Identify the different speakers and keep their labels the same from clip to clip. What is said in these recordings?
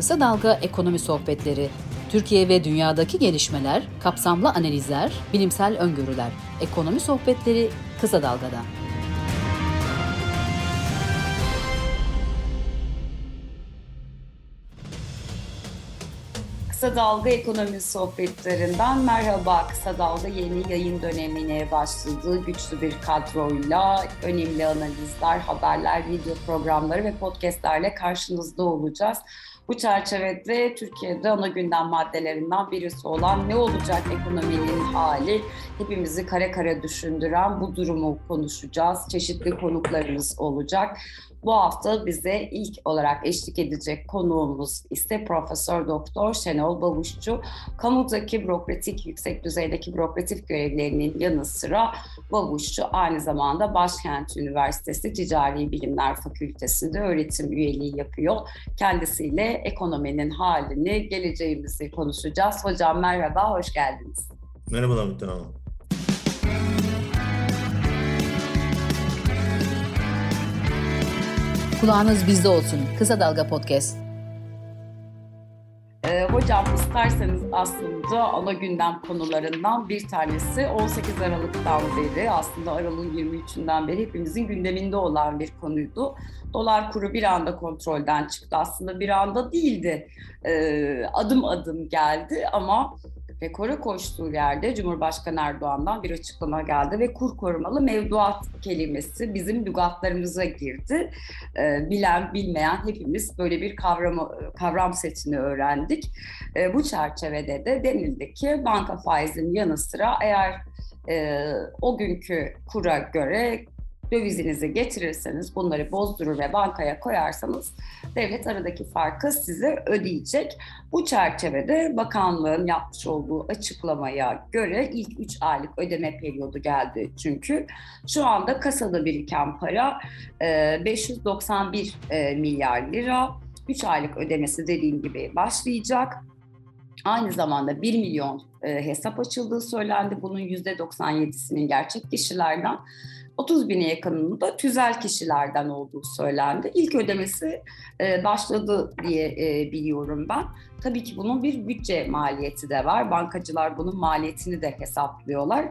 Speaker 1: Kısa Dalga Ekonomi Sohbetleri. Türkiye ve dünyadaki gelişmeler, kapsamlı analizler, bilimsel öngörüler. Ekonomi Sohbetleri Kısa Dalga'da.
Speaker 2: Kısa Dalga Ekonomi Sohbetlerinden merhaba. Kısa Dalga yeni yayın dönemine başladı. Güçlü bir kadroyla önemli analizler, haberler, video programları ve podcastlerle karşınızda olacağız. Bu çerçevede Türkiye'de ana gündem maddelerinden birisi olan ne olacak ekonominin hali hepimizi kare kare düşündüren bu durumu konuşacağız. Çeşitli konuklarımız olacak. Bu hafta bize ilk olarak eşlik edecek konuğumuz ise Profesör Doktor Şenol Bavuşçu. Kamudaki bürokratik, yüksek düzeydeki bürokratik görevlerinin yanı sıra Bavuşçu aynı zamanda Başkent Üniversitesi Ticari Bilimler Fakültesi'nde öğretim üyeliği yapıyor. Kendisiyle ekonominin halini, geleceğimizi konuşacağız. Hocam merhaba, hoş geldiniz.
Speaker 3: Merhabalar Muhtemelen Hanım.
Speaker 1: Kulağınız bizde olsun. Kısa Dalga Podcast.
Speaker 2: Ee, hocam isterseniz aslında ana gündem konularından bir tanesi 18 Aralık'tan beri aslında Aralık'ın 23'ünden beri hepimizin gündeminde olan bir konuydu. Dolar kuru bir anda kontrolden çıktı. Aslında bir anda değildi. Ee, adım adım geldi ama rekora koştuğu yerde Cumhurbaşkanı Erdoğan'dan bir açıklama geldi ve kur korumalı mevduat kelimesi bizim lügatlarımıza girdi. E, bilen bilmeyen hepimiz böyle bir kavram, kavram setini öğrendik. E, bu çerçevede de denildi ki banka faizinin yanı sıra eğer e, o günkü kura göre dövizinizi getirirseniz bunları bozdurur ve bankaya koyarsanız devlet aradaki farkı size ödeyecek. Bu çerçevede bakanlığın yapmış olduğu açıklamaya göre ilk 3 aylık ödeme periyodu geldi çünkü. Şu anda kasada biriken para 591 milyar lira. 3 aylık ödemesi dediğim gibi başlayacak. Aynı zamanda 1 milyon hesap açıldığı söylendi. Bunun %97'sinin gerçek kişilerden. 30 bine yakınının da tüzel kişilerden olduğu söylendi. İlk ödemesi e, başladı diye e, biliyorum ben. Tabii ki bunun bir bütçe maliyeti de var. Bankacılar bunun maliyetini de hesaplıyorlar.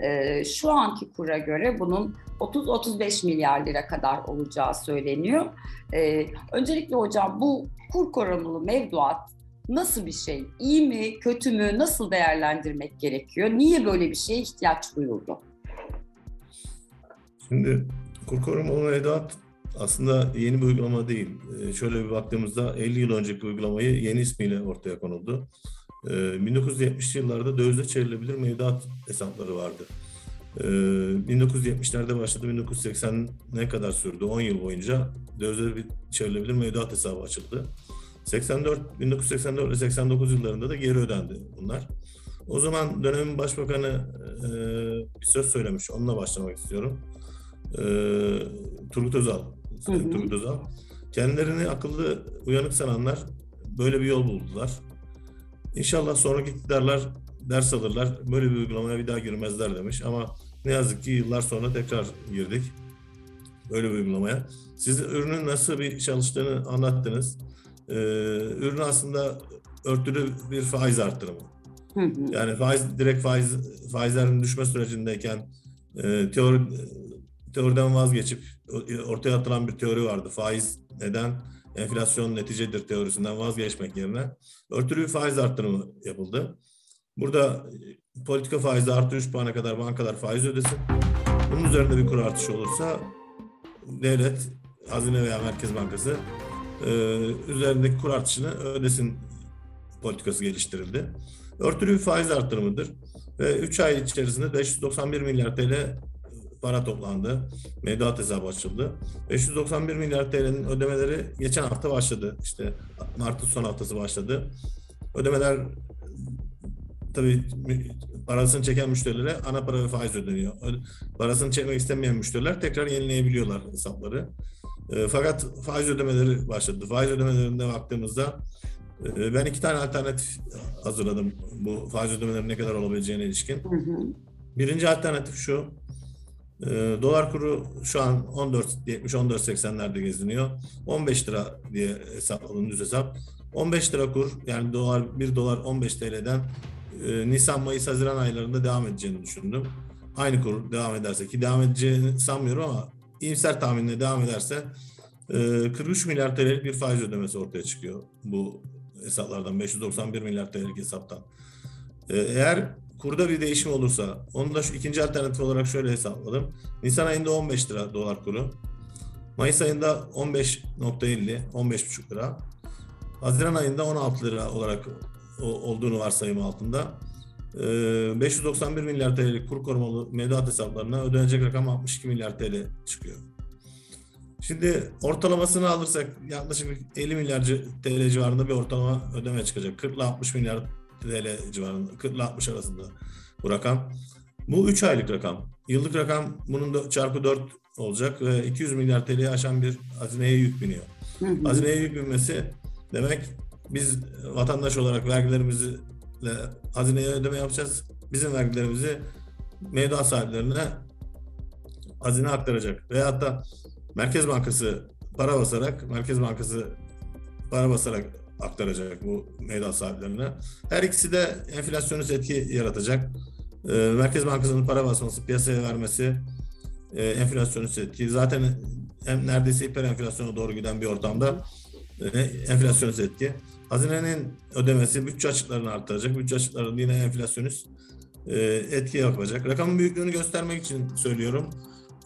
Speaker 2: E, şu anki kura göre bunun 30-35 milyar lira kadar olacağı söyleniyor. Öncelikle hocam bu kur korumalı mevduat nasıl bir şey? İyi mi, kötü mü, nasıl değerlendirmek gerekiyor? Niye böyle bir şeye ihtiyaç duyuldu?
Speaker 3: Şimdi kur korumalı mevduat aslında yeni bir uygulama değil. Ee, şöyle bir baktığımızda 50 yıl önceki uygulamayı yeni ismiyle ortaya konuldu. Ee, 1970'li yıllarda dövizle çevrilebilir mevduat hesapları vardı. Ee, 1970'lerde başladı, 1980'ne kadar sürdü. 10 yıl boyunca dövizle çevrilebilir mevduat hesabı açıldı. 84, 1984 ve 89 yıllarında da geri ödendi bunlar. O zaman dönemin başbakanı e, bir söz söylemiş, onunla başlamak istiyorum e, Turgut Özal. Hı hı. Turgut Özal. Kendilerini akıllı, uyanık sananlar böyle bir yol buldular. İnşallah sonraki iktidarlar ders alırlar. Böyle bir uygulamaya bir daha girmezler demiş. Ama ne yazık ki yıllar sonra tekrar girdik. Böyle bir uygulamaya. Siz ürünün nasıl bir çalıştığını anlattınız. Ee, ürün aslında örtülü bir faiz. Hı hı. Yani faiz direkt faiz faizlerin düşme sürecindeyken e, teori teoriden vazgeçip ortaya atılan bir teori vardı. Faiz neden? Enflasyon neticedir teorisinden vazgeçmek yerine örtülü bir faiz arttırımı yapıldı. Burada politika faizi artı 3 puana kadar bankalar faiz ödesin. Bunun üzerinde bir kur artışı olursa devlet, Hazine veya Merkez Bankası e, üzerindeki kur artışını ödesin politikası geliştirildi. Örtülü bir faiz arttırımıdır ve 3 ay içerisinde 591 milyar TL para toplandı. Mevduat hesabı açıldı. 591 milyar TL'nin ödemeleri geçen hafta başladı. İşte Mart'ın son haftası başladı. Ödemeler tabii parasını çeken müşterilere ana para ve faiz ödeniyor. Parasını çekmek istemeyen müşteriler tekrar yenileyebiliyorlar hesapları. E, fakat faiz ödemeleri başladı. Faiz ödemelerinde baktığımızda e, ben iki tane alternatif hazırladım bu faiz ödemelerinin ne kadar olabileceğine ilişkin. Birinci alternatif şu. E, dolar kuru şu an 14.70 14.80'lerde geziniyor. 15 lira diye hesapladığım düz hesap. 15 lira kur yani dolar 1 dolar 15 TL'den e, Nisan, Mayıs, Haziran aylarında devam edeceğini düşündüm. Aynı kur devam ederse ki devam edeceğini sanmıyorum ama iyimser tahminle devam ederse e, 43 milyar TL'lik bir faiz ödemesi ortaya çıkıyor bu hesaplardan 591 milyar TL'lik hesaptan. E, eğer kurda bir değişim olursa onu da şu ikinci alternatif olarak şöyle hesapladım. Nisan ayında 15 lira dolar kuru. Mayıs ayında 15.50, 15.5 lira. Haziran ayında 16 lira olarak olduğunu varsayım altında. 591 milyar TL'lik kur korumalı mevduat hesaplarına ödenecek rakam 62 milyar TL çıkıyor. Şimdi ortalamasını alırsak yaklaşık 50 milyar TL civarında bir ortalama ödeme çıkacak. 40 ile 60 milyar TL civarında, 40 ile 60 arasında bu rakam. Bu 3 aylık rakam. Yıllık rakam bunun da çarpı 4 olacak ve 200 milyar TL'yi aşan bir hazineye yük biniyor. Hazineye yük binmesi demek biz vatandaş olarak vergilerimizle hazineye ödeme yapacağız. Bizim vergilerimizi mevduat sahiplerine hazine aktaracak. Veyahut da Merkez Bankası para basarak, Merkez Bankası para basarak aktaracak bu mevduat sahiplerine. Her ikisi de enflasyonist etki yaratacak. Ee, Merkez Bankası'nın para basması, piyasaya vermesi e, enflasyonist etki. Zaten hem neredeyse hiper enflasyona doğru giden bir ortamda e, enflasyonist etki. Hazinenin ödemesi bütçe açıklarını artıracak. Bütçe açıkları yine enflasyonist e, etki yapacak. Rakamın büyüklüğünü göstermek için söylüyorum.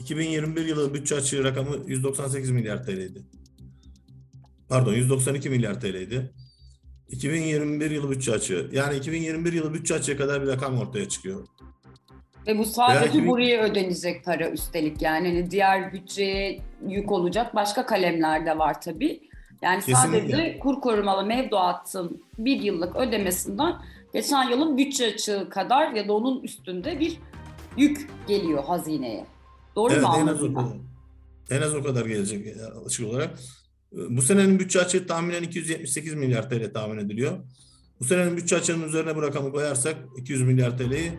Speaker 3: 2021 yılı bütçe açığı rakamı 198 milyar TL'ydi. Pardon 192 milyar TL'ydi. 2021 yılı bütçe açığı. Yani 2021 yılı bütçe açığı kadar bir rakam ortaya çıkıyor.
Speaker 2: Ve bu sadece Belki buraya ödenecek para üstelik yani hani diğer bütçeye yük olacak başka kalemler de var tabii. Yani Kesinlikle. sadece kur korumalı mevduatın bir yıllık ödemesinden geçen yılın bütçe açığı kadar ya da onun üstünde bir yük geliyor hazineye. Doğru evet, mu anladım? En az,
Speaker 3: en az o kadar gelecek açık olarak. Bu senenin bütçe açığı tahminen 278 milyar TL tahmin ediliyor. Bu senenin bütçe açığının üzerine bu rakamı koyarsak 200 milyar TL'yi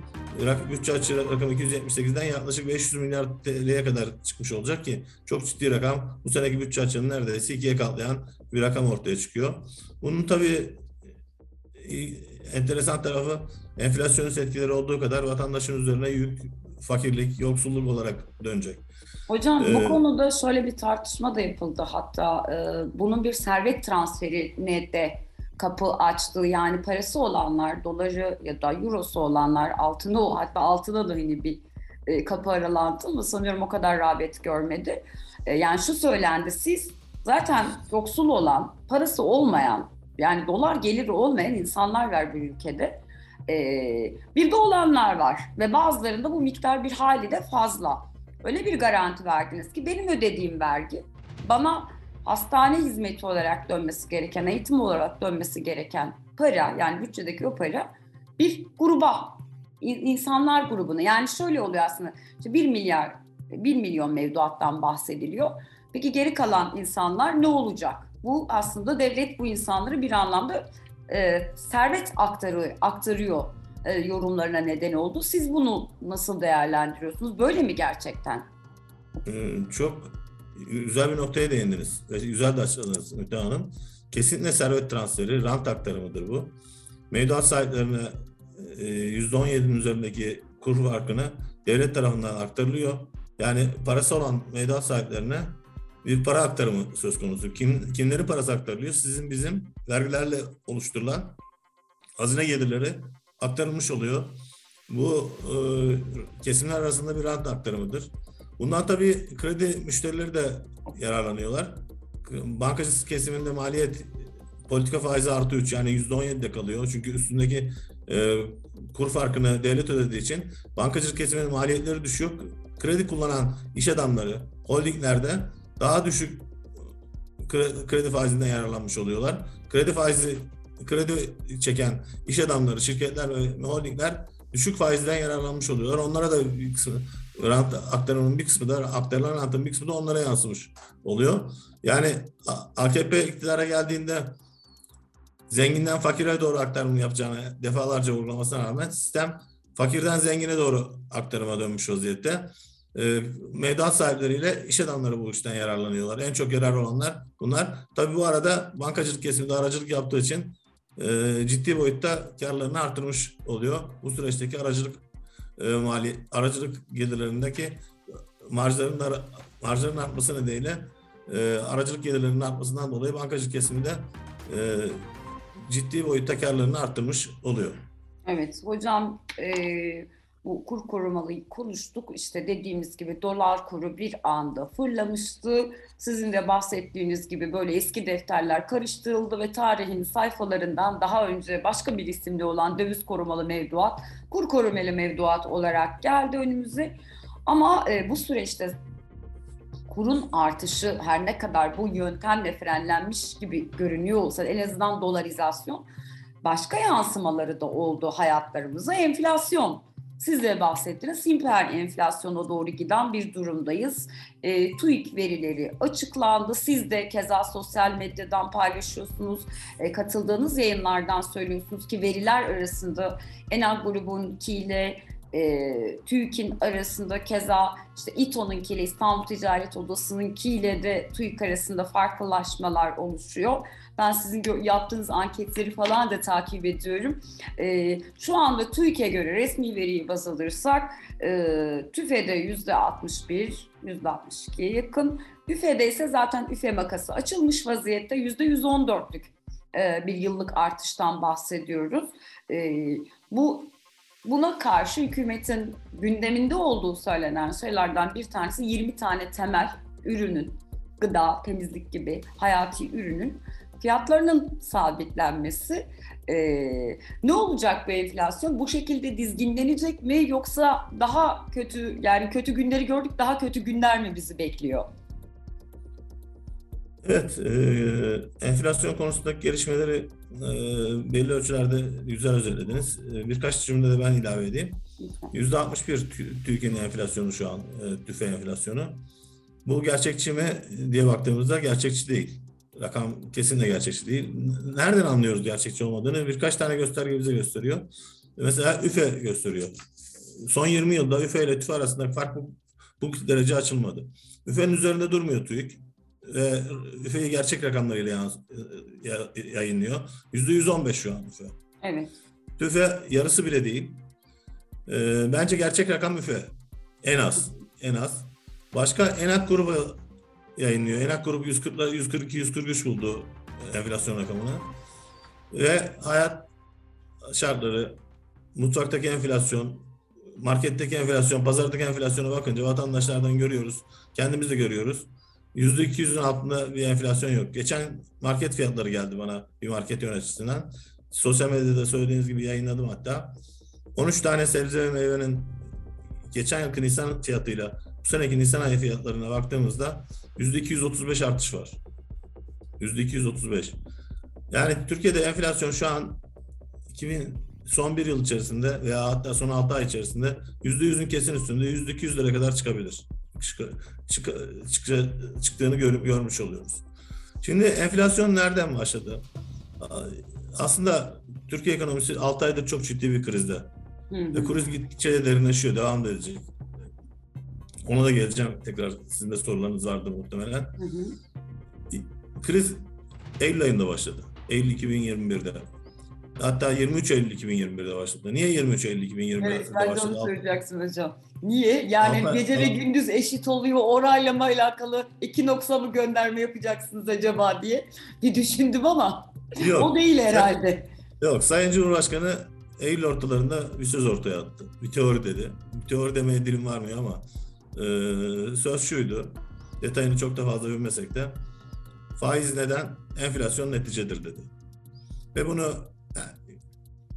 Speaker 3: bütçe açığı rakamı 278'den yaklaşık 500 milyar TL'ye kadar çıkmış olacak ki çok ciddi rakam. Bu seneki bütçe açığını neredeyse ikiye katlayan bir rakam ortaya çıkıyor. Bunun tabii e, enteresan tarafı enflasyonist etkileri olduğu kadar vatandaşın üzerine yük, fakirlik, yoksulluk olarak dönecek.
Speaker 2: Hocam ee, bu konuda şöyle bir tartışma da yapıldı hatta e, bunun bir servet transferine de kapı açtı. Yani parası olanlar, doları ya da eurosu olanlar, altını hatta altına da hani bir e, kapı aralandı ama sanıyorum o kadar rağbet görmedi. E, yani şu söylendi, siz zaten yoksul olan, parası olmayan, yani dolar geliri olmayan insanlar var bu ülkede. E, bir de olanlar var ve bazılarında bu miktar bir hali de fazla. Öyle bir garanti verdiniz ki benim ödediğim vergi bana hastane hizmeti olarak dönmesi gereken, eğitim olarak dönmesi gereken para yani bütçedeki o para bir gruba, insanlar grubuna yani şöyle oluyor aslında işte 1 milyar, 1 milyon mevduattan bahsediliyor. Peki geri kalan insanlar ne olacak? Bu aslında devlet bu insanları bir anlamda e, servet aktarıyor, aktarıyor e, yorumlarına neden oldu. Siz bunu nasıl değerlendiriyorsunuz? Böyle mi gerçekten?
Speaker 3: Ee, çok güzel bir noktaya değindiniz. Güzel de açıkladınız Müte Hanım. Kesinlikle servet transferi, rant aktarımıdır bu. Mevduat sahiplerine %17'nin e, üzerindeki kur farkını devlet tarafından aktarılıyor. Yani parası olan mevduat sahiplerine bir para aktarımı söz konusu. Kim, kimlerin parası aktarılıyor? Sizin bizim vergilerle oluşturulan hazine gelirleri aktarılmış oluyor. Bu e, kesimler arasında bir rant aktarımıdır. Bundan tabii kredi müşterileri de yararlanıyorlar. Bankacı kesiminde maliyet politika faizi artı 3 yani %17'de kalıyor. Çünkü üstündeki e, kur farkını devlet ödediği için bankacılık kesiminin maliyetleri düşüyor. Kredi kullanan iş adamları holdinglerde daha düşük kredi faizinden yararlanmış oluyorlar. Kredi faizi kredi çeken iş adamları, şirketler ve holdingler düşük faizden yararlanmış oluyorlar. Onlara da bir kısmı rant aktarımının bir kısmı da aktarılan rantın bir kısmı da onlara yansımış oluyor. Yani AKP iktidara geldiğinde zenginden fakire doğru aktarım yapacağını defalarca vurgulamasına rağmen sistem fakirden zengine doğru aktarıma dönmüş vaziyette. e, mevduat sahipleriyle iş adamları bu işten yararlanıyorlar. En çok yarar olanlar bunlar. Tabii bu arada bankacılık kesiminde aracılık yaptığı için e, ciddi boyutta karlarını artırmış oluyor. Bu süreçteki aracılık e, mali aracılık gelirlerindeki marjların marjların artması nedeniyle e, aracılık gelirlerinin artmasından dolayı bankacılık kesiminde e, ciddi boyutta karlarını arttırmış oluyor.
Speaker 2: Evet hocam e, bu kur korumalıyı konuştuk. İşte dediğimiz gibi dolar kuru bir anda fırlamıştı. Sizin de bahsettiğiniz gibi böyle eski defterler karıştırıldı ve tarihin sayfalarından daha önce başka bir isimli olan döviz korumalı mevduat, kur korumalı mevduat olarak geldi önümüze. Ama e, bu süreçte kurun artışı her ne kadar bu yöntemle frenlenmiş gibi görünüyor olsa en azından dolarizasyon başka yansımaları da oldu hayatlarımıza. Enflasyon siz de bahsettiniz. Hiper enflasyona doğru giden bir durumdayız. E, TÜİK verileri açıklandı. Siz de keza sosyal medyadan paylaşıyorsunuz. E, katıldığınız yayınlardan söylüyorsunuz ki veriler arasında Enal grubunkiyle e, TÜİK'in arasında keza işte İTO'nunkiyle İstanbul Ticaret Odası'nınkiyle de TÜİK arasında farklılaşmalar oluşuyor. Ben sizin yaptığınız anketleri falan da takip ediyorum. E, şu anda TÜİK'e göre resmi veriyi baz alırsak e, TÜFE'de yüzde 61, yüzde 62'ye yakın. Üfe'de ise zaten Üfe makası açılmış vaziyette yüzde 114'lük e, bir yıllık artıştan bahsediyoruz. E, bu Buna karşı hükümetin gündeminde olduğu söylenen şeylerden bir tanesi 20 tane temel ürünün, gıda, temizlik gibi hayati ürünün fiyatlarının sabitlenmesi. Ee, ne olacak bu enflasyon? Bu şekilde dizginlenecek mi yoksa daha kötü yani kötü günleri gördük daha kötü günler mi bizi bekliyor?
Speaker 3: Evet, e, enflasyon konusundaki gelişmeleri belli ölçülerde güzel özetlediniz. E, birkaç cümle de ben ilave edeyim. Yüzde 61 Türkiye'nin enflasyonu şu an, e, tüfe enflasyonu. Bu gerçekçi mi diye baktığımızda gerçekçi değil. Rakam kesinlikle gerçekçi değil. Nereden anlıyoruz gerçekçi olmadığını? Birkaç tane gösterge bize gösteriyor. Mesela üfe gösteriyor. Son 20 yılda üfe ile tüfe arasında fark bu, bu derece açılmadı. Üfe'nin üzerinde durmuyor TÜİK ve üfeyi gerçek rakamlarıyla yayınlıyor. Yüzde 115 şu an üfe.
Speaker 2: Evet.
Speaker 3: Üfe yarısı bile değil. E, bence gerçek rakam üfe. En az. En az. Başka enak grubu yayınlıyor. Enak grubu 140 142 143 buldu enflasyon rakamını. Ve hayat şartları, mutfaktaki enflasyon, marketteki enflasyon, pazardaki enflasyona bakınca vatandaşlardan görüyoruz. Kendimiz de görüyoruz. %200'ün altında bir enflasyon yok. Geçen market fiyatları geldi bana bir market yöneticisinden. Sosyal medyada söylediğiniz gibi yayınladım hatta. 13 tane sebze ve meyvenin geçen yılki Nisan fiyatıyla bu seneki Nisan ayı fiyatlarına baktığımızda %235 artış var. %235. Yani Türkiye'de enflasyon şu an 2000 son bir yıl içerisinde veya hatta son 6 ay içerisinde %100'ün kesin üstünde %200'lere kadar çıkabilir çık, çık, çık, çıktığını görüp görmüş oluyoruz. Şimdi enflasyon nereden başladı? Aslında Türkiye ekonomisi 6 aydır çok ciddi bir krizde. Hı hı. Kriz gittikçe de derinleşiyor, devam edecek. Ona da geleceğim tekrar. Sizin de sorularınız vardır muhtemelen. Hı hı. Kriz Eylül ayında başladı. Eylül 2021'de. Hatta 23 Eylül 2021'de başladı. Niye 23 Eylül 2021'de
Speaker 2: evet, başladı? Evet, onu soracaksın hocam. Niye? Yani ama, gece ve gündüz eşit oluyor. Orayla alakalı Ekinoks'a mı gönderme yapacaksınız acaba diye bir düşündüm ama yok, o değil herhalde.
Speaker 3: Yok, Sayın Cumhurbaşkanı Eylül ortalarında bir söz ortaya attı. Bir teori dedi. Bir teori demeye dilim varmıyor ama e, söz şuydu. Detayını çok da fazla bilmesek de faiz neden? Enflasyon neticedir dedi. Ve bunu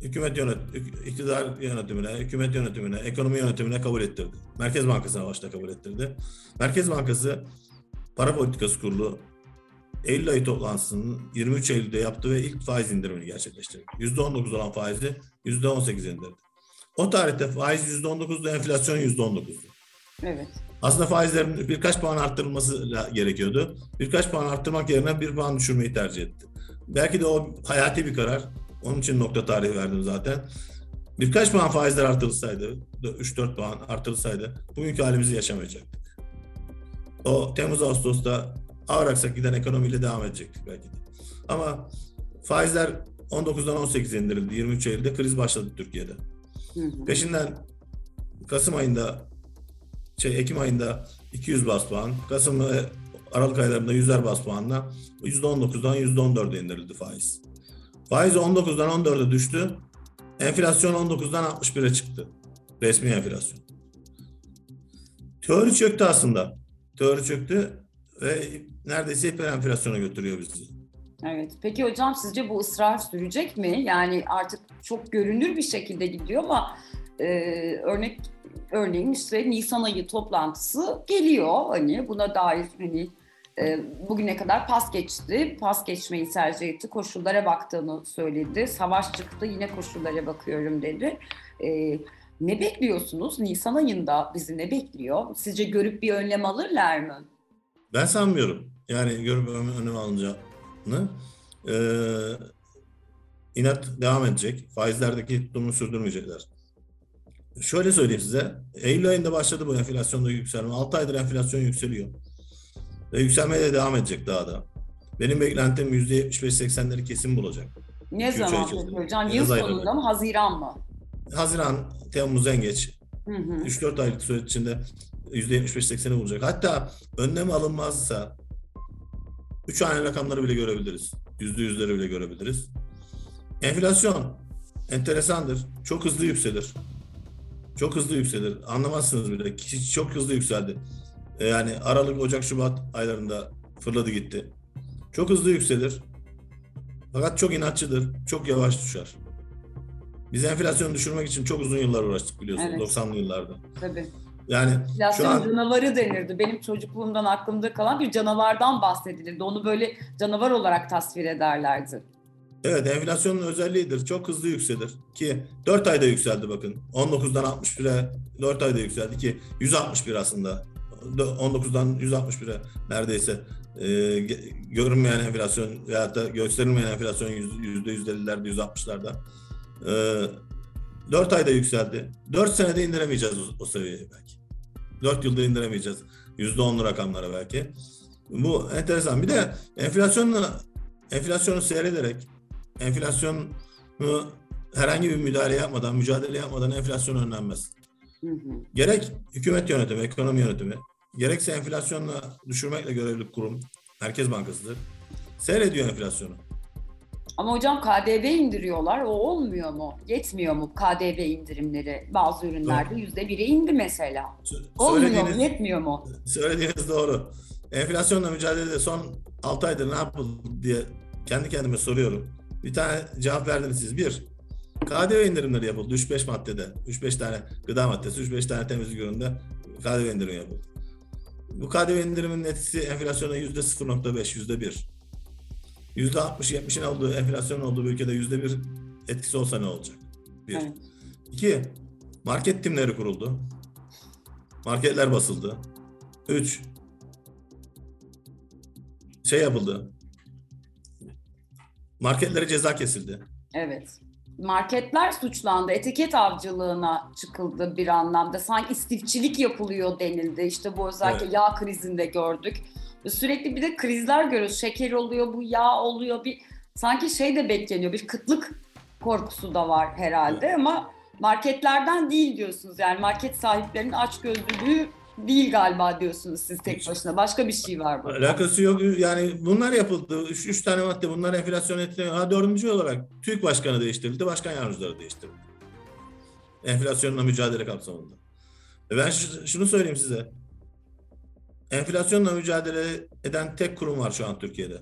Speaker 3: hükümet yönet, iktidar yönetimine, hükümet yönetimine, ekonomi yönetimine kabul ettirdi. Merkez Bankası'na başta kabul ettirdi. Merkez Bankası Para Politikası Kurulu Eylül ayı toplantısının 23 Eylül'de yaptığı ve ilk faiz indirimini gerçekleştirdi. %19 olan faizi %18 indirdi. O tarihte faiz %19'du, enflasyon %19'du.
Speaker 2: Evet.
Speaker 3: Aslında faizlerin birkaç puan arttırılması gerekiyordu. Birkaç puan arttırmak yerine bir puan düşürmeyi tercih etti. Belki de o hayati bir karar. Onun için nokta tarihi verdim zaten. birkaç puan faizler artırılsaydı, 3-4 puan artırılsaydı bugünkü halimizi yaşamayacaktık. O Temmuz Ağustos'ta ağır aksak giden ekonomiyle devam edecektik belki de. Ama faizler 19'dan 18'e indirildi. 23 Eylül'de kriz başladı Türkiye'de.
Speaker 2: Hı hı.
Speaker 3: Peşinden Kasım ayında şey Ekim ayında 200 bas puan, Kasım ve Aralık aylarında 100'er bas puanla %19'dan %14'e indirildi faiz. Faiz 19'dan 14'e düştü. Enflasyon 19'dan 61'e çıktı. Resmi enflasyon. Teori çöktü aslında. Teori çöktü ve neredeyse hiper enflasyona götürüyor bizi.
Speaker 2: Evet. Peki hocam sizce bu ısrar sürecek mi? Yani artık çok görünür bir şekilde gidiyor ama e, örnek örneğin işte Nisan ayı toplantısı geliyor hani buna dair hani e, bugüne kadar pas geçti. Pas geçmeyi tercih etti. Koşullara baktığını söyledi. Savaş çıktı yine koşullara bakıyorum dedi. E, ne bekliyorsunuz? Nisan ayında bizi ne bekliyor? Sizce görüp bir önlem alırlar mı?
Speaker 3: Ben sanmıyorum. Yani görüp ön- önlem alınacağını. Ee, inat devam edecek. Faizlerdeki tutumunu sürdürmeyecekler. Şöyle söyleyeyim size. Eylül ayında başladı bu enflasyonda yükselme. 6 aydır enflasyon yükseliyor. Ve yükselmeye de devam edecek daha da. Benim beklentim %75-80'leri kesin bulacak.
Speaker 2: Ne
Speaker 3: İki,
Speaker 2: zaman peki hocam? Yıl sonunda mı? Haziran mı?
Speaker 3: Haziran, Temmuz en geç.
Speaker 2: Hı hı.
Speaker 3: 3-4 aylık süre içinde %75-80'i bulacak. Hatta önlem alınmazsa 3 hane rakamları bile görebiliriz. Yüzde yüzleri bile görebiliriz. Enflasyon enteresandır. Çok hızlı yükselir. Çok hızlı yükselir. Anlamazsınız bile. Çok hızlı yükseldi. E, Yani Aralık, Ocak, Şubat aylarında fırladı gitti. Çok hızlı yükselir. Fakat çok inatçıdır. Çok yavaş düşer. Biz enflasyonu düşürmek için çok uzun yıllar uğraştık biliyorsunuz.
Speaker 2: Evet.
Speaker 3: 90'lı yıllarda.
Speaker 2: Tabii.
Speaker 3: Yani şu
Speaker 2: Enflasyon
Speaker 3: an
Speaker 2: canavarı denirdi. Benim çocukluğumdan aklımda kalan bir canavardan bahsedilirdi. Onu böyle canavar olarak tasvir ederlerdi.
Speaker 3: evet enflasyonun özelliğidir. Çok hızlı yükselir ki 4 ayda yükseldi bakın. 19'dan 61'e 4 ayda yükseldi ki 161 aslında. 19'dan 161'e neredeyse e, görünmeyen enflasyon veyahut da gösterilmeyen enflasyon yüzde 150'lerde 160'larda. E, 4 ayda yükseldi. 4 senede indiremeyeceğiz o, o seviyeye belki. 4 yılda indiremeyeceğiz. %10'lu rakamlara belki. Bu enteresan. Bir de enflasyonla enflasyonu seyrederek enflasyonu herhangi bir müdahale yapmadan, mücadele yapmadan enflasyon önlenmez.
Speaker 2: Hı hı.
Speaker 3: Gerek hükümet yönetimi, ekonomi yönetimi, gerekse enflasyonla düşürmekle görevli kurum, Merkez Bankası'dır. Seyrediyor enflasyonu.
Speaker 2: Ama hocam KDV indiriyorlar. O olmuyor mu? Yetmiyor mu KDV indirimleri? Bazı ürünlerde yüzde bire indi mesela.
Speaker 3: Sö-
Speaker 2: Olmuyor mu? Yetmiyor mu?
Speaker 3: söylediğiniz doğru. Enflasyonla mücadelede son 6 aydır ne yapıldı diye kendi kendime soruyorum. Bir tane cevap verdiniz siz. Bir, KDV indirimleri yapıldı 3-5 maddede. 3-5 tane gıda maddesi, 3-5 tane temizlik üründe KDV indirimi yapıldı. Bu KDV indiriminin etkisi enflasyona %0.5, %1. %60-70'in olduğu, enflasyonun olduğu bir ülkede %1 etkisi olsa ne olacak? Bir.
Speaker 2: Evet.
Speaker 3: İki, market timleri kuruldu. Marketler basıldı. Üç, şey yapıldı. Marketlere ceza kesildi.
Speaker 2: Evet. Marketler suçlandı. Etiket avcılığına çıkıldı bir anlamda. Sanki istifçilik yapılıyor denildi. İşte bu özellikle
Speaker 3: Evet.
Speaker 2: yağ krizinde gördük. Sürekli bir de krizler görüyoruz. Şeker oluyor, bu yağ oluyor. Bir sanki şey de bekleniyor. Bir kıtlık korkusu da var herhalde ama marketlerden değil diyorsunuz. Yani market sahiplerinin açgözlülüğü değil galiba diyorsunuz siz tek başına. Başka bir şey var burada.
Speaker 3: Alakası yok. Yani bunlar yapıldı. Üç, üç tane madde bunlar enflasyon etkileniyor. Ha dördüncü olarak TÜİK Başkanı değiştirildi. Başkan yardımcıları değiştirildi. Enflasyonla mücadele kapsamında. Ve Ben şunu söyleyeyim size. Enflasyonla mücadele eden tek kurum var şu an Türkiye'de.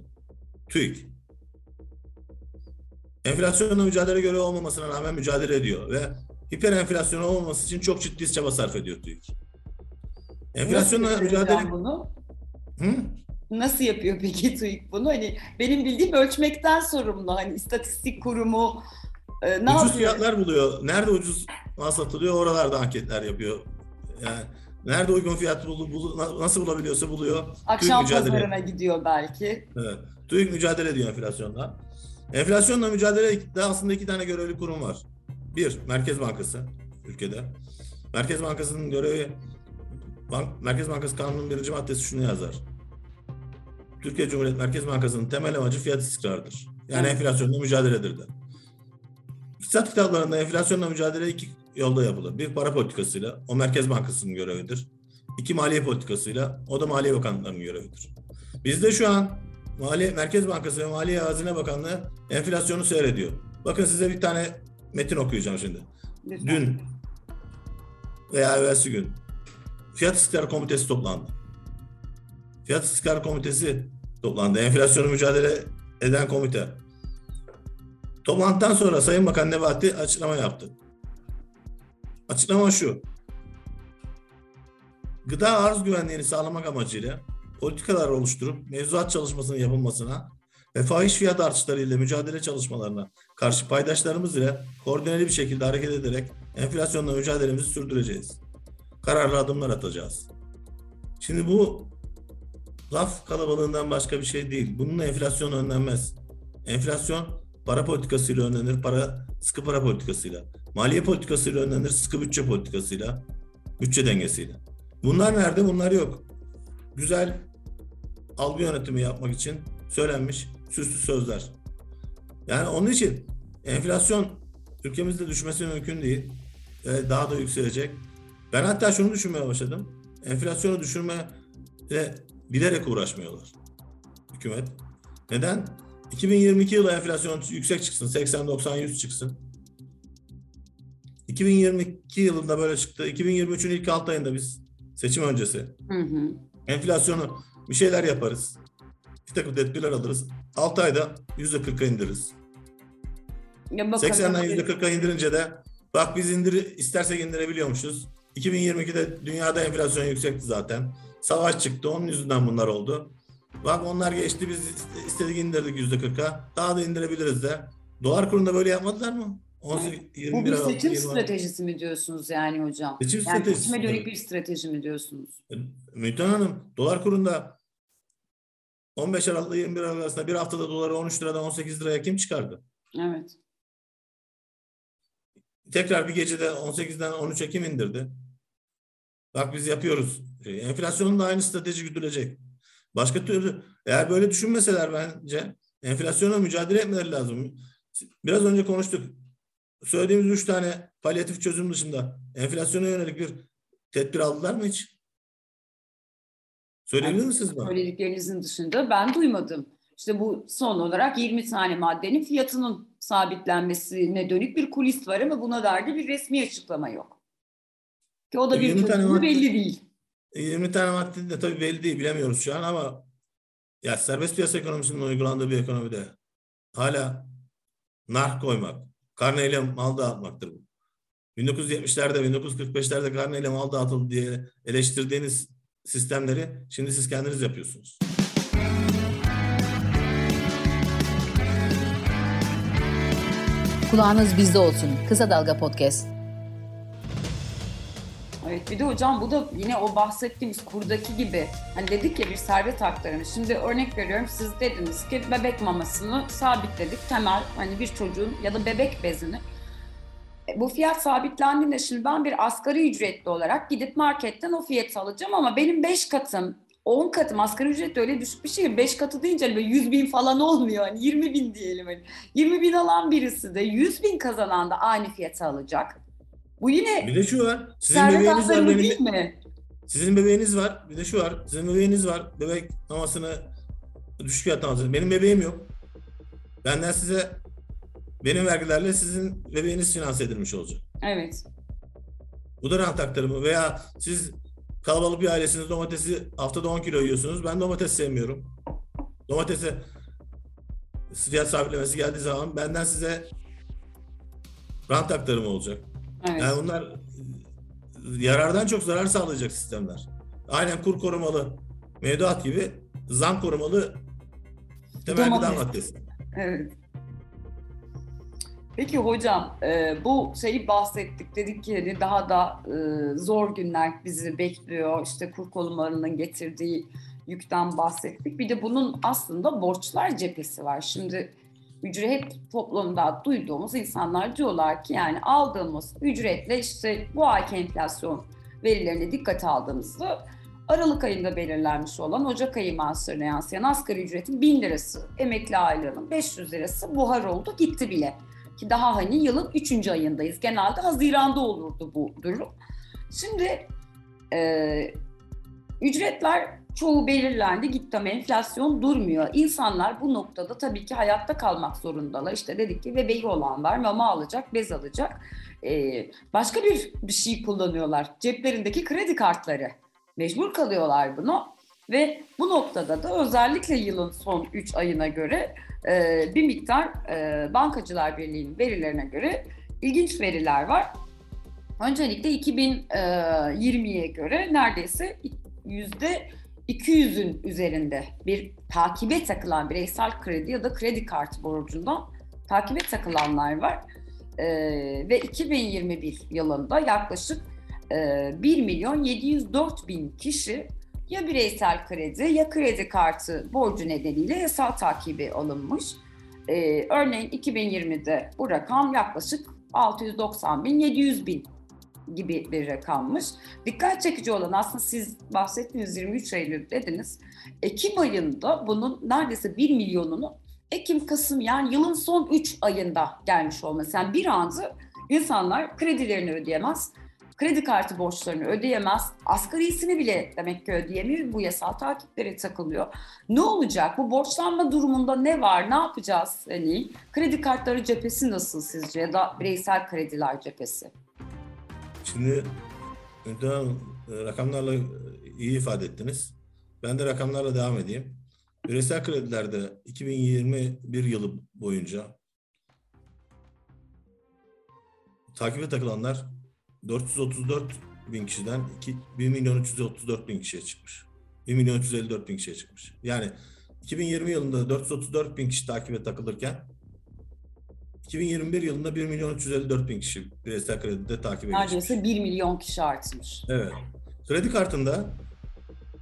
Speaker 3: TÜİK. Enflasyonla mücadele görevi olmamasına rağmen mücadele ediyor ve hiper enflasyon olmaması için çok ciddi çaba sarf ediyor TÜİK. Enflasyonla mücadele...
Speaker 2: bunu?
Speaker 3: Hı?
Speaker 2: Nasıl yapıyor peki TÜİK bunu? Hani benim bildiğim ölçmekten sorumlu. Hani istatistik kurumu e, ne
Speaker 3: ucuz
Speaker 2: yapıyor?
Speaker 3: fiyatlar buluyor. Nerede ucuz mal satılıyor oralarda anketler yapıyor. Yani nerede uygun fiyat bulu, bulu- na- nasıl bulabiliyorsa buluyor.
Speaker 2: Akşam
Speaker 3: mücadele.
Speaker 2: pazarına gidiyor belki.
Speaker 3: Evet. TÜİK mücadele ediyor enflasyonla. Enflasyonla mücadele de aslında iki tane görevli kurum var. Bir, Merkez Bankası ülkede. Merkez Bankası'nın görevi Merkez Bankası Kanunu'nun birinci maddesi şunu yazar. Türkiye Cumhuriyet Merkez Bankası'nın temel amacı fiyat istikrarıdır. Yani
Speaker 2: Evet.
Speaker 3: enflasyonla mücadeledir de. İktisat kitaplarında enflasyonla mücadele iki yolda yapılır. Bir para politikasıyla, o Merkez Bankası'nın görevidir. İki maliye politikasıyla, o da Maliye Bakanlığı'nın görevidir. Bizde şu an Maliye Merkez Bankası ve Maliye Hazine Bakanlığı enflasyonu seyrediyor. Bakın size bir tane metin okuyacağım şimdi.
Speaker 2: Lütfen.
Speaker 3: Dün veya evvelsi gün Fiyat İstikrar Komitesi toplandı. Fiyat İstikrar Komitesi toplandı. Enflasyonu mücadele eden komite. Toplantıdan sonra Sayın Bakan Nebati açıklama yaptı. Açıklama şu. Gıda arz güvenliğini sağlamak amacıyla politikalar oluşturup mevzuat çalışmasının yapılmasına ve fahiş fiyat artışlarıyla mücadele çalışmalarına karşı paydaşlarımız ile koordineli bir şekilde hareket ederek enflasyonla mücadelemizi sürdüreceğiz. Kararlı adımlar atacağız. Şimdi bu laf kalabalığından başka bir şey değil. Bununla enflasyon önlenmez. Enflasyon para politikasıyla önlenir, para sıkı para politikasıyla. Maliye politikasıyla önlenir, sıkı bütçe politikasıyla, bütçe dengesiyle. Bunlar nerede? Bunlar yok. Güzel algı yönetimi yapmak için söylenmiş süslü sözler. Yani onun için enflasyon ülkemizde düşmesi mümkün değil. Ve daha da yükselecek. Ben hatta şunu düşünmeye başladım. Enflasyonu düşürmeye bilerek uğraşmıyorlar hükümet. Neden? 2022 yılı enflasyon yüksek çıksın. 80, 90, 100 çıksın. 2022 yılında böyle çıktı. 2023'ün ilk 6 ayında biz seçim öncesi
Speaker 2: Hı hı.
Speaker 3: enflasyonu bir şeyler yaparız. Bir takım tedbirler alırız. 6 ayda %40'a indiririz.
Speaker 2: Ya bakalım.
Speaker 3: 80'den %40'a indirince de bak biz indir istersek indirebiliyormuşuz. 2022'de dünyada enflasyon yüksekti zaten. Savaş çıktı. Onun yüzünden bunlar oldu. Bak onlar geçti biz istedik indirdik %40'a. Daha da indirebiliriz de. Dolar kurunda böyle yapmadılar mı? 18,
Speaker 2: Bu
Speaker 3: 21
Speaker 2: bir seçim
Speaker 3: 20
Speaker 2: stratejisi mi diyorsunuz yani hocam?
Speaker 3: Seçim
Speaker 2: yani
Speaker 3: stratejisi.
Speaker 2: seçime dönük bir strateji mi diyorsunuz?
Speaker 3: Müjdan Hanım dolar kurunda 15 Aralık ile 21 Aralık arasında bir haftada doları 13 liradan 18 liraya kim çıkardı?
Speaker 2: Evet.
Speaker 3: Tekrar bir gecede 18'den 13'e kim indirdi? Bak biz yapıyoruz. E, enflasyonun da aynı strateji güdülecek. Başka türlü eğer böyle düşünmeseler bence enflasyona mücadele etmeleri lazım. Biraz önce konuştuk. Söylediğimiz üç tane palyatif çözüm dışında enflasyona yönelik bir tedbir aldılar mı hiç? Söyleyebilir misiniz bana?
Speaker 2: Söylediklerinizin dışında ben duymadım. İşte bu son olarak 20 tane maddenin fiyatının sabitlenmesine dönük bir kulis var ama buna dair de bir resmi açıklama yok. Ki o da bir
Speaker 3: 20 tane
Speaker 2: çözümü belli değil.
Speaker 3: 20 tane madde de tabii belli değil bilemiyoruz şu an ama ya serbest piyasa ekonomisinin uygulandığı bir ekonomide hala nar koymak, karneyle mal dağıtmaktır bu. 1970'lerde, 1945'lerde karneyle mal dağıtıldı diye eleştirdiğiniz sistemleri şimdi siz kendiniz yapıyorsunuz.
Speaker 1: Kulağınız bizde olsun. Kısa Dalga Podcast.
Speaker 2: Evet bir de hocam bu da yine o bahsettiğimiz kurdaki gibi hani dedik ya bir servet aktarımı. Şimdi örnek veriyorum siz dediniz ki bebek mamasını sabitledik temel hani bir çocuğun ya da bebek bezini. E, Bu fiyat sabitlendiğinde şimdi ben bir asgari ücretli olarak gidip marketten o fiyatı alacağım ama benim 5 katım 10 katım asgari ücret de öyle düşük bir şey. 5 katı deyince hani böyle 100 bin falan olmuyor. Hani 20 bin diyelim. Hani 20 bin alan birisi de 100 bin kazanan da aynı fiyatı alacak. Bu yine
Speaker 3: Bir de şu var. Sizin bebeğiniz var. Benim,
Speaker 2: değil mi?
Speaker 3: sizin bebeğiniz var. Bir de şu var. Sizin bebeğiniz var. Bebek mamasını düşük fiyattan alacaksınız. Benim bebeğim yok. Benden size benim vergilerle sizin bebeğiniz finanse edilmiş olacak.
Speaker 2: Evet.
Speaker 3: Bu da rant aktarımı veya siz kalabalık bir ailesiniz domatesi haftada 10 kilo yiyorsunuz. Ben domates sevmiyorum. Domatese fiyat sabitlemesi geldiği zaman benden size rant aktarımı olacak.
Speaker 2: Evet.
Speaker 3: Yani bunlar yarardan çok zarar sağlayacak sistemler. Aynen kur korumalı mevduat gibi zam korumalı temel gıda maddesi.
Speaker 2: Evet. Peki hocam e, bu şeyi bahsettik. Dedik ki hani daha da e, zor günler bizi bekliyor. İşte kur korumalarının getirdiği yükten bahsettik. Bir de bunun aslında borçlar cephesi var. Şimdi ücret toplumda duyduğumuz insanlar diyorlar ki yani aldığımız ücretle işte bu ayki enflasyon verilerine dikkat aldığımızda Aralık ayında belirlenmiş olan Ocak ayı maaşlarına yansıyan asgari ücretin 1000 lirası, emekli aylığının 500 lirası buhar oldu gitti bile. Ki daha hani yılın 3. ayındayız. Genelde Haziran'da olurdu bu durum. Şimdi e, ücretler çoğu belirlendi gitti ama enflasyon durmuyor. İnsanlar bu noktada tabii ki hayatta kalmak zorundalar. İşte dedik ki bebeği olan var mama alacak, bez alacak. Ee, başka bir, bir şey kullanıyorlar. Ceplerindeki kredi kartları. Mecbur kalıyorlar bunu. Ve bu noktada da özellikle yılın son 3 ayına göre e, bir miktar e, Bankacılar Birliği'nin verilerine göre ilginç veriler var. Öncelikle 2020'ye göre neredeyse yüzde 200'ün üzerinde bir takibe takılan bireysel kredi ya da kredi kartı borcundan takibe takılanlar var. Ee, ve 2021 yılında yaklaşık e, 1 milyon 704 bin kişi ya bireysel kredi ya kredi kartı borcu nedeniyle yasal takibi alınmış. Ee, örneğin 2020'de bu rakam yaklaşık 690 bin 700 bin gibi bir rakammış. Dikkat çekici olan aslında siz bahsettiğiniz 23 Eylül dediniz. Ekim ayında bunun neredeyse 1 milyonunu Ekim, Kasım yani yılın son 3 ayında gelmiş olması. Yani bir anda insanlar kredilerini ödeyemez, kredi kartı borçlarını ödeyemez, asgarisini bile demek ki ödeyemiyor. Bu yasal takiplere takılıyor. Ne olacak? Bu borçlanma durumunda ne var? Ne yapacağız? Hani kredi kartları cephesi nasıl sizce ya da bireysel krediler cephesi?
Speaker 3: Şimdi daha rakamlarla iyi ifade ettiniz. Ben de rakamlarla devam edeyim. Bireysel kredilerde 2021 yılı boyunca takibe takılanlar 434 bin kişiden 2, 1 milyon 334 bin kişiye çıkmış. 1 milyon 354 bin kişiye çıkmış. Yani 2020 yılında 434 bin kişi takibe takılırken 2021 yılında 1 milyon 354 bin kişi bireysel kredide takibe
Speaker 2: Neredeyse geçmiş. 1 milyon kişi artmış.
Speaker 3: Evet. Kredi kartında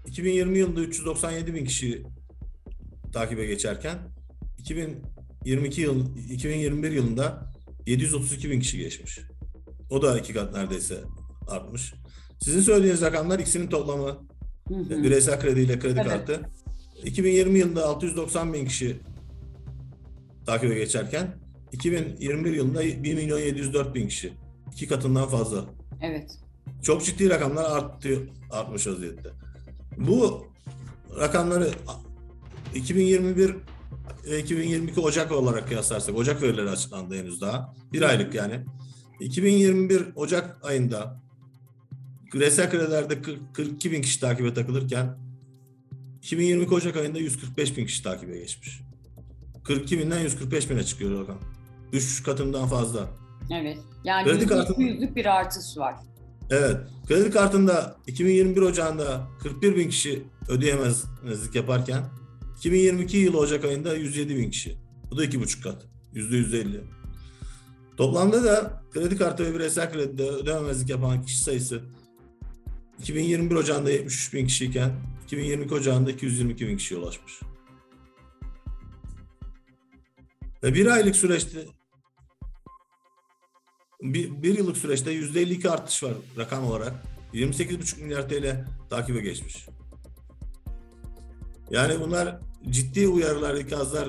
Speaker 3: 2020 yılında 397 bin kişi takibe geçerken 2022 yıl 2021 yılında 732 bin kişi geçmiş. O da iki kat neredeyse artmış. Sizin söylediğiniz rakamlar ikisinin toplamı. Hı hı. Bireysel kredi ile kredi evet. kartı. 2020 yılında 690 bin kişi takibe geçerken 2021 yılında 1 milyon 704 bin kişi. iki katından fazla.
Speaker 2: Evet.
Speaker 3: Çok ciddi rakamlar arttı, artmış vaziyette. Bu rakamları 2021 ve 2022 Ocak olarak kıyaslarsak, Ocak verileri açıklandı henüz daha. Bir aylık yani. 2021 Ocak ayında küresel kredilerde 42 bin kişi takibe takılırken 2022 Ocak ayında 145 bin kişi takibe geçmiş. 42 binden 145 bine çıkıyor rakam. 3 katından fazla.
Speaker 2: Evet. Yani kredi kartında, bir artış var.
Speaker 3: Evet. Kredi kartında 2021 Ocağı'nda 41 bin kişi ödeyemezlik yaparken 2022 yılı Ocak ayında 107 bin kişi. Bu da 2,5 kat. %150. Toplamda da kredi kartı ve bireysel kredide ödememezlik yapan kişi sayısı 2021 Ocağı'nda 73 bin kişiyken 2022 Ocağı'nda 222 bin kişiye ulaşmış. Ve bir aylık süreçte bir, bir yıllık süreçte yüzde 52 artış var rakam olarak. 28,5 milyar TL takibe geçmiş. Yani bunlar ciddi uyarılar, ikazlar.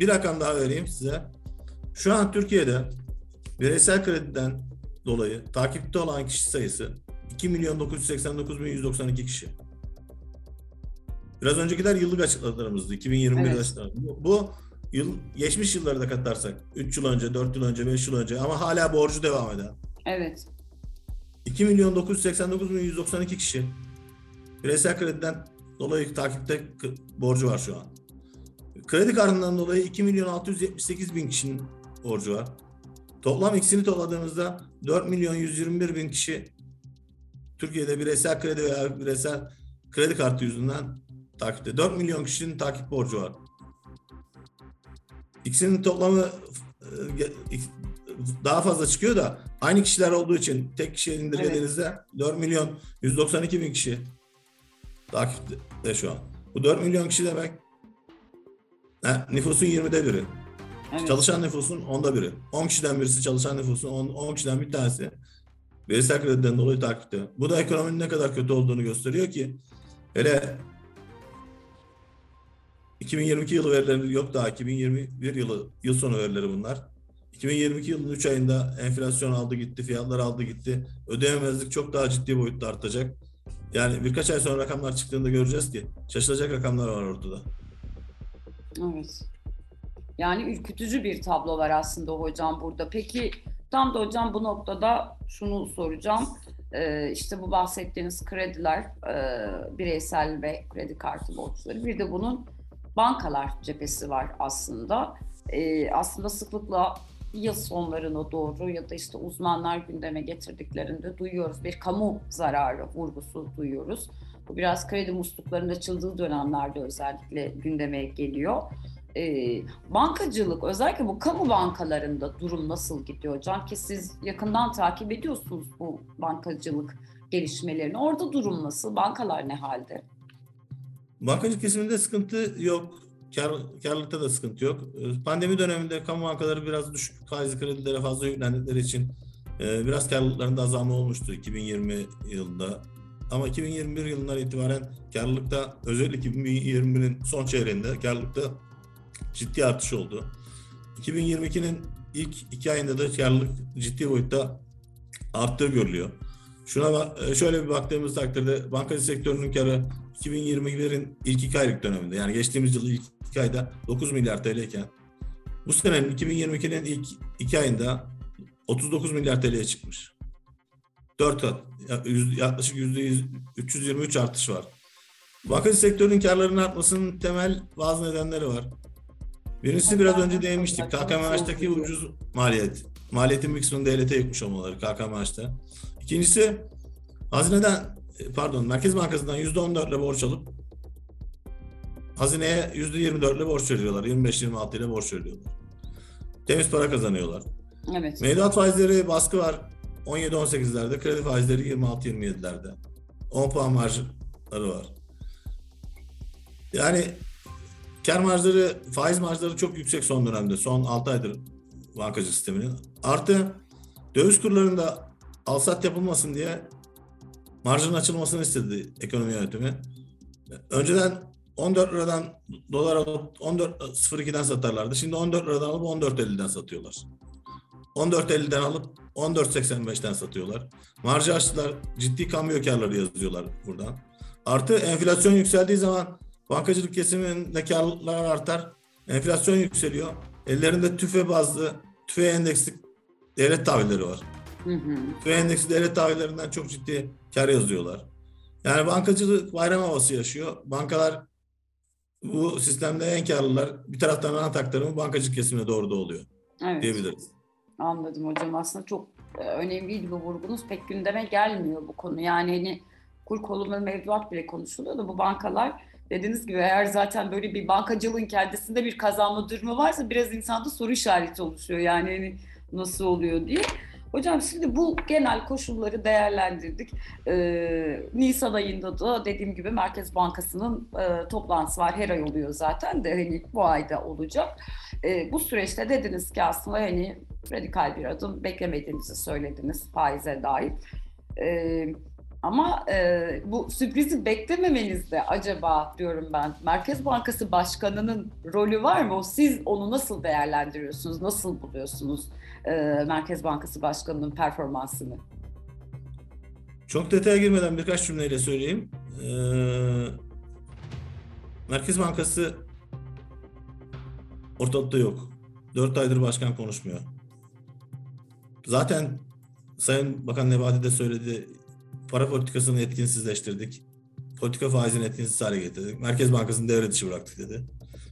Speaker 3: Bir rakam daha vereyim size. Şu an Türkiye'de bireysel krediden dolayı takipte olan kişi sayısı 2 milyon 989 bin 192 kişi. Biraz öncekiler yıllık açıklamalarımızdı. 2021 evet. açıklamalarımız. Bu, bu yıl geçmiş yılları da katarsak 3 yıl önce, 4 yıl önce, 5 yıl önce ama hala borcu devam eden.
Speaker 2: Evet.
Speaker 3: 2 milyon 989 bin 192 kişi bireysel krediden dolayı takipte borcu var şu an. Kredi kartından dolayı 2 milyon 678 bin kişinin borcu var. Toplam ikisini topladığımızda 4 milyon 121 bin kişi Türkiye'de bireysel kredi veya bireysel kredi kartı yüzünden takipte. 4 milyon kişinin takip borcu var. İkisinin toplamı e, daha fazla çıkıyor da aynı kişiler olduğu için tek kişiye indirgediğinizde evet. 4 milyon 192 bin kişi takipte şu an. Bu 4 milyon kişi demek Ha, nüfusun 20'de biri.
Speaker 2: Evet.
Speaker 3: Çalışan nüfusun onda biri. 10 kişiden birisi çalışan nüfusun 10, 10 kişiden bir tanesi verisel krediden dolayı takipte. Bu da ekonominin ne kadar kötü olduğunu gösteriyor ki hele 2022 yılı verileri yok daha 2021 yılı yıl sonu verileri bunlar. 2022 yılının 3 ayında enflasyon aldı gitti, fiyatlar aldı gitti. Ödeyemezlik çok daha ciddi boyutta artacak. Yani birkaç ay sonra rakamlar çıktığında göreceğiz ki şaşılacak rakamlar var ortada.
Speaker 2: Evet. Yani ürkütücü bir tablo var aslında hocam burada. Peki tam da hocam bu noktada şunu soracağım. Ee, işte bu bahsettiğiniz krediler, e, bireysel ve kredi kartı borçları. Bir de bunun bankalar cephesi var aslında. Ee, aslında sıklıkla yıl sonlarına doğru ya da işte uzmanlar gündeme getirdiklerinde duyuyoruz. Bir kamu zararı vurgusu duyuyoruz. Bu biraz kredi musluklarının açıldığı dönemlerde özellikle gündeme geliyor. Ee, bankacılık özellikle bu kamu bankalarında durum nasıl gidiyor hocam ki siz yakından takip ediyorsunuz bu bankacılık gelişmelerini. Orada durum nasıl? Bankalar ne halde?
Speaker 3: Bankacılık kesiminde sıkıntı yok. Kar, karlılıkta da sıkıntı yok. Ee, Pandemi döneminde kamu bankaları biraz düşük faizli kredilere fazla yüklendikleri için e, biraz karlılıklarında azalma olmuştu 2020 yılında. Ama 2021 yılından itibaren karlılıkta özellikle 2021'in son çeyreğinde karlılıkta ciddi artış oldu. 2022'nin ilk iki ayında da karlılık ciddi boyutta arttığı görülüyor. Şuna e, şöyle bir baktığımız takdirde bankacı sektörünün karı 2021'in ilk iki aylık döneminde yani geçtiğimiz yıl ilk iki ayda 9 milyar TL iken bu senenin 2022'nin ilk iki ayında 39 milyar TL'ye çıkmış. 4 kat. Yaklaşık %100, 323 artış var. Bankacı sektörünün karlarının artmasının temel bazı nedenleri var. Birincisi biraz önce değinmiştik. KKMH'daki ucuz maliyet. Maliyetin bir kısmını devlete yıkmış olmaları KKMH'te. İkincisi hazineden pardon Merkez Bankası'ndan %14 ile borç alıp hazineye %24 ile borç veriyorlar. 25-26 ile borç veriyorlar. Temiz para kazanıyorlar.
Speaker 2: Evet.
Speaker 3: Mevduat faizleri baskı var. 17-18'lerde, kredi faizleri 26-27'lerde. 10 puan marjları var. Yani kar marjları, faiz marjları çok yüksek son dönemde. Son 6 aydır bankacılık sisteminin. Artı döviz kurlarında alsat yapılmasın diye marjın açılmasını istedi ekonomi yönetimi. Önceden 14 liradan dolar alıp 14.02'den satarlardı. Şimdi 14 liradan alıp 14.50'den satıyorlar. 14.50'den alıp 14.85'ten satıyorlar. Marjı açtılar. Ciddi kamyo karları yazıyorlar buradan. Artı enflasyon yükseldiği zaman bankacılık kesiminde karlar artar. Enflasyon yükseliyor. Ellerinde tüfe bazlı, tüfe endeksli devlet tahvilleri var.
Speaker 2: Hı hı.
Speaker 3: Tüfe endeksli devlet tahvillerinden çok ciddi kar yazıyorlar. Yani bankacılık bayram havası yaşıyor. Bankalar bu sistemde en karlılar. Bir taraftan rant aktarımı bankacılık kesimine doğru da oluyor
Speaker 2: Evet.
Speaker 3: diyebiliriz.
Speaker 2: Anladım hocam. Aslında çok e, önemliydi bu vurgunuz. Pek gündeme gelmiyor bu konu. Yani hani kur ve mevduat bile konuşuluyor da bu bankalar dediğiniz gibi eğer zaten böyle bir bankacılığın kendisinde bir kazanma durumu varsa biraz insanda soru işareti oluşuyor. Yani hani nasıl oluyor diye. Hocam şimdi bu genel koşulları değerlendirdik. Ee, Nisan ayında da dediğim gibi Merkez Bankası'nın e, toplantısı var. Her ay oluyor zaten de hani bu ayda olacak. Ee, bu süreçte dediniz ki aslında hani radikal bir adım beklemediğinizi söylediniz faize dair. Ee, ama e, bu sürprizi beklememenizde acaba diyorum ben Merkez Bankası Başkanı'nın rolü var mı? Siz onu nasıl değerlendiriyorsunuz? Nasıl buluyorsunuz e, Merkez Bankası Başkanı'nın performansını?
Speaker 3: Çok detaya girmeden birkaç cümleyle söyleyeyim. Ee, Merkez Bankası ortalıkta yok. Dört aydır başkan konuşmuyor. Zaten Sayın Bakan Nebati de söyledi. Para politikasını etkinsizleştirdik. Politika faizini etkinsiz hale getirdik. Merkez Bankası'nı devre dışı bıraktık dedi.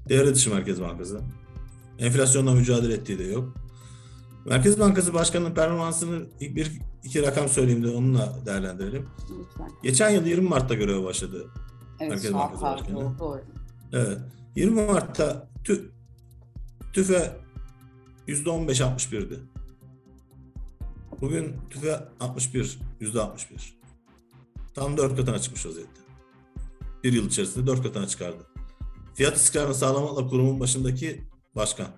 Speaker 3: Devre dışı Merkez Bankası. Enflasyonla mücadele ettiği de yok. Merkez Bankası Başkanı'nın performansını bir iki rakam söyleyeyim de onunla değerlendirelim.
Speaker 2: Lütfen.
Speaker 3: Geçen yıl 20 Mart'ta göreve başladı.
Speaker 2: Evet,
Speaker 3: Merkez Bankası Başkanı.
Speaker 2: doğru, doğru.
Speaker 3: Evet. 20 Mart'ta tü, tüfe %15-61'di. Bugün tüfe 61, %61. Tam 4 katına çıkmış vaziyette. Bir yıl içerisinde 4 katına çıkardı. fiyat istikrarını sağlamakla kurumun başındaki başkan.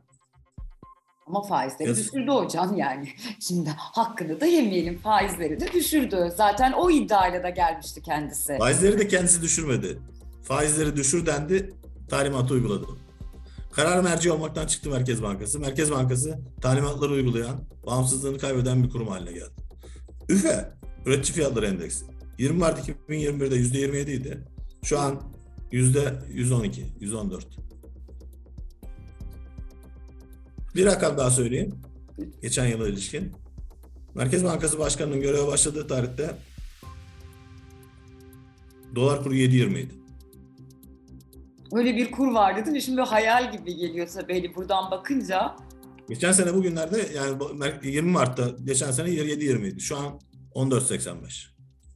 Speaker 2: Ama faizleri yes. düşürdü hocam yani. Şimdi hakkını da yemeyelim. Faizleri de düşürdü. Zaten o iddiayla da gelmişti kendisi.
Speaker 3: Faizleri de kendisi düşürmedi. Faizleri düşür dendi, talimatı uyguladı. Karar merci olmaktan çıktı Merkez Bankası. Merkez Bankası talimatları uygulayan, bağımsızlığını kaybeden bir kurum haline geldi. ÜFE, Üretici Fiyatları Endeksi. 20 Mart 2021'de %27 idi. Şu an %112, 114. Bir rakam daha söyleyeyim. Geçen yıla ilişkin. Merkez Bankası Başkanı'nın göreve başladığı tarihte dolar kuru 7.20 idi.
Speaker 2: Öyle bir kur vardı değil mi? Şimdi hayal gibi geliyor tabii hani buradan bakınca.
Speaker 3: Geçen sene bugünlerde yani 20 Mart'ta geçen sene 7.20 idi. Şu an 14.85.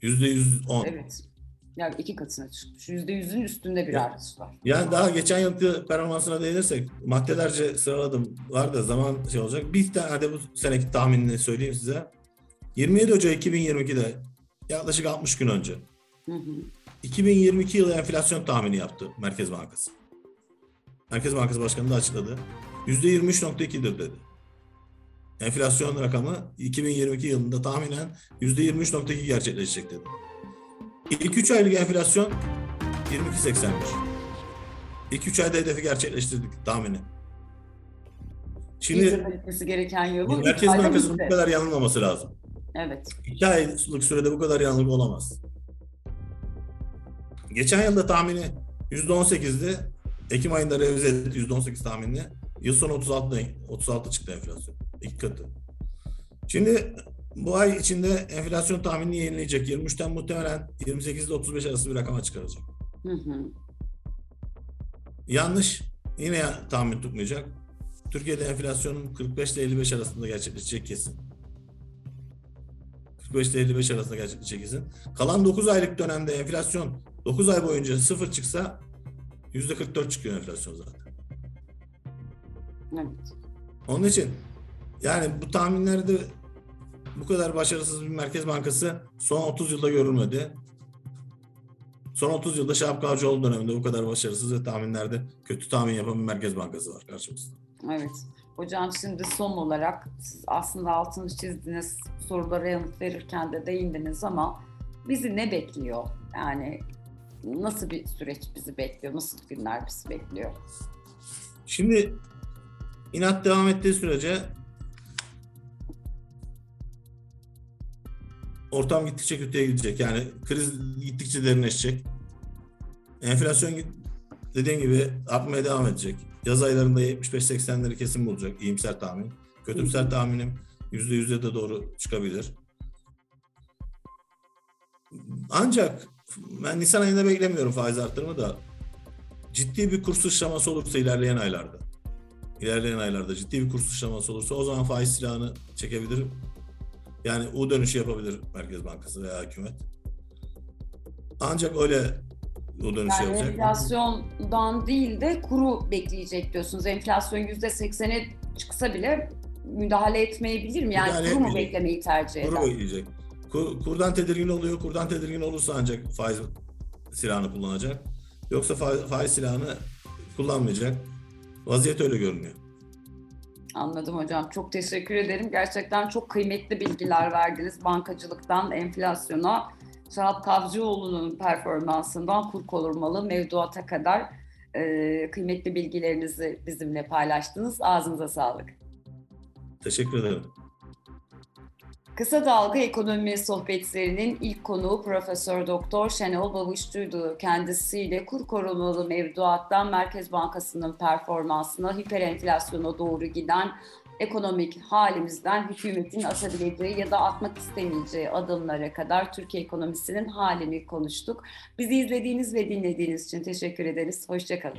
Speaker 3: %110.
Speaker 2: Evet. Yani iki katına çıkmış. Yüzde yüzün üstünde bir ya, artış var.
Speaker 3: Yani daha geçen yılki performansına değinirsek maddelerce sıraladım. Var da zaman şey olacak. Bir tane de bu seneki tahminini söyleyeyim size. 27 Ocak 2022'de yaklaşık 60 gün önce hı hı. 2022 yılı enflasyon tahmini yaptı Merkez Bankası. Merkez Bankası Başkanı da açıkladı. %23.2'dir dedi. Enflasyon rakamı 2022 yılında tahminen %23.2 gerçekleşecek dedi. İlk 3 aylık enflasyon 22.81. İlk 3 ayda hedefi gerçekleştirdik tahmini.
Speaker 2: Şimdi gereken yıl
Speaker 3: Merkez Bankası'nın bu kadar yanılmaması lazım.
Speaker 2: Evet.
Speaker 3: 2 aylık sürede bu kadar yanılgı olamaz. Geçen yılda tahmini %18'di. Ekim ayında revize etti %18 tahminini. Yıl sonu 36, 36 çıktı enflasyon. Katı. Şimdi bu ay içinde enflasyon tahminini yenileyecek. 23'ten muhtemelen 28 ile 35 arası bir rakama çıkaracak. Hı hı. Yanlış. Yine tahmin tutmayacak. Türkiye'de enflasyonun 45 ile 55 arasında gerçekleşecek kesin. 45 ile 55 arasında gerçekleşecek kesin. Kalan 9 aylık dönemde enflasyon 9 ay boyunca sıfır çıksa %44 çıkıyor enflasyon zaten.
Speaker 2: Evet.
Speaker 3: Onun için yani bu tahminlerde bu kadar başarısız bir Merkez Bankası son 30 yılda görülmedi. Son 30 yılda Şahap Kavcıoğlu döneminde bu kadar başarısız ve tahminlerde kötü tahmin yapan bir Merkez Bankası var karşımızda.
Speaker 2: Evet. Hocam şimdi son olarak siz aslında altını çizdiniz, sorulara yanıt verirken de değindiniz ama bizi ne bekliyor? Yani nasıl bir süreç bizi bekliyor? Nasıl günler bizi bekliyor?
Speaker 3: Şimdi inat devam ettiği sürece ortam gittikçe kötüye gidecek. Yani kriz gittikçe derinleşecek. Enflasyon dediğin gibi artmaya devam edecek. Yaz aylarında 75-80'leri kesin bulacak. İyimser tahmin. Kötümser tahminim %100'e de doğru çıkabilir. Ancak ben Nisan ayında beklemiyorum faiz arttırımı da ciddi bir kur sıçraması olursa ilerleyen aylarda ilerleyen aylarda ciddi bir kur sıçraması olursa o zaman faiz silahını çekebilir yani U dönüşü yapabilir Merkez Bankası veya hükümet. Ancak öyle U dönüşü yani yapacak.
Speaker 2: Enflasyondan değil de kuru bekleyecek diyorsunuz. Enflasyon yüzde seksene çıksa bile müdahale etmeyebilir mi? Yani müdahale kuru mu beklemeyi tercih eder?
Speaker 3: Kuru bekleyecek. Kur, kurdan tedirgin oluyor. Kurdan tedirgin olursa ancak faiz silahını kullanacak. Yoksa faiz, faiz silahını kullanmayacak. Vaziyet öyle görünüyor.
Speaker 2: Anladım hocam. Çok teşekkür ederim. Gerçekten çok kıymetli bilgiler verdiniz. Bankacılıktan enflasyona, Şahap Kavcıoğlu'nun performansından kur korumalı mevduata kadar e, kıymetli bilgilerinizi bizimle paylaştınız. Ağzınıza sağlık.
Speaker 3: Teşekkür ederim.
Speaker 2: Kısa Dalga Ekonomi Sohbetlerinin ilk konuğu Profesör Doktor Şenol Babuşçu'ydu. Kendisiyle kur korumalı mevduattan Merkez Bankası'nın performansına, hiperenflasyona doğru giden ekonomik halimizden hükümetin atabileceği ya da atmak istemeyeceği adımlara kadar Türkiye ekonomisinin halini konuştuk. Bizi izlediğiniz ve dinlediğiniz için teşekkür ederiz. Hoşçakalın.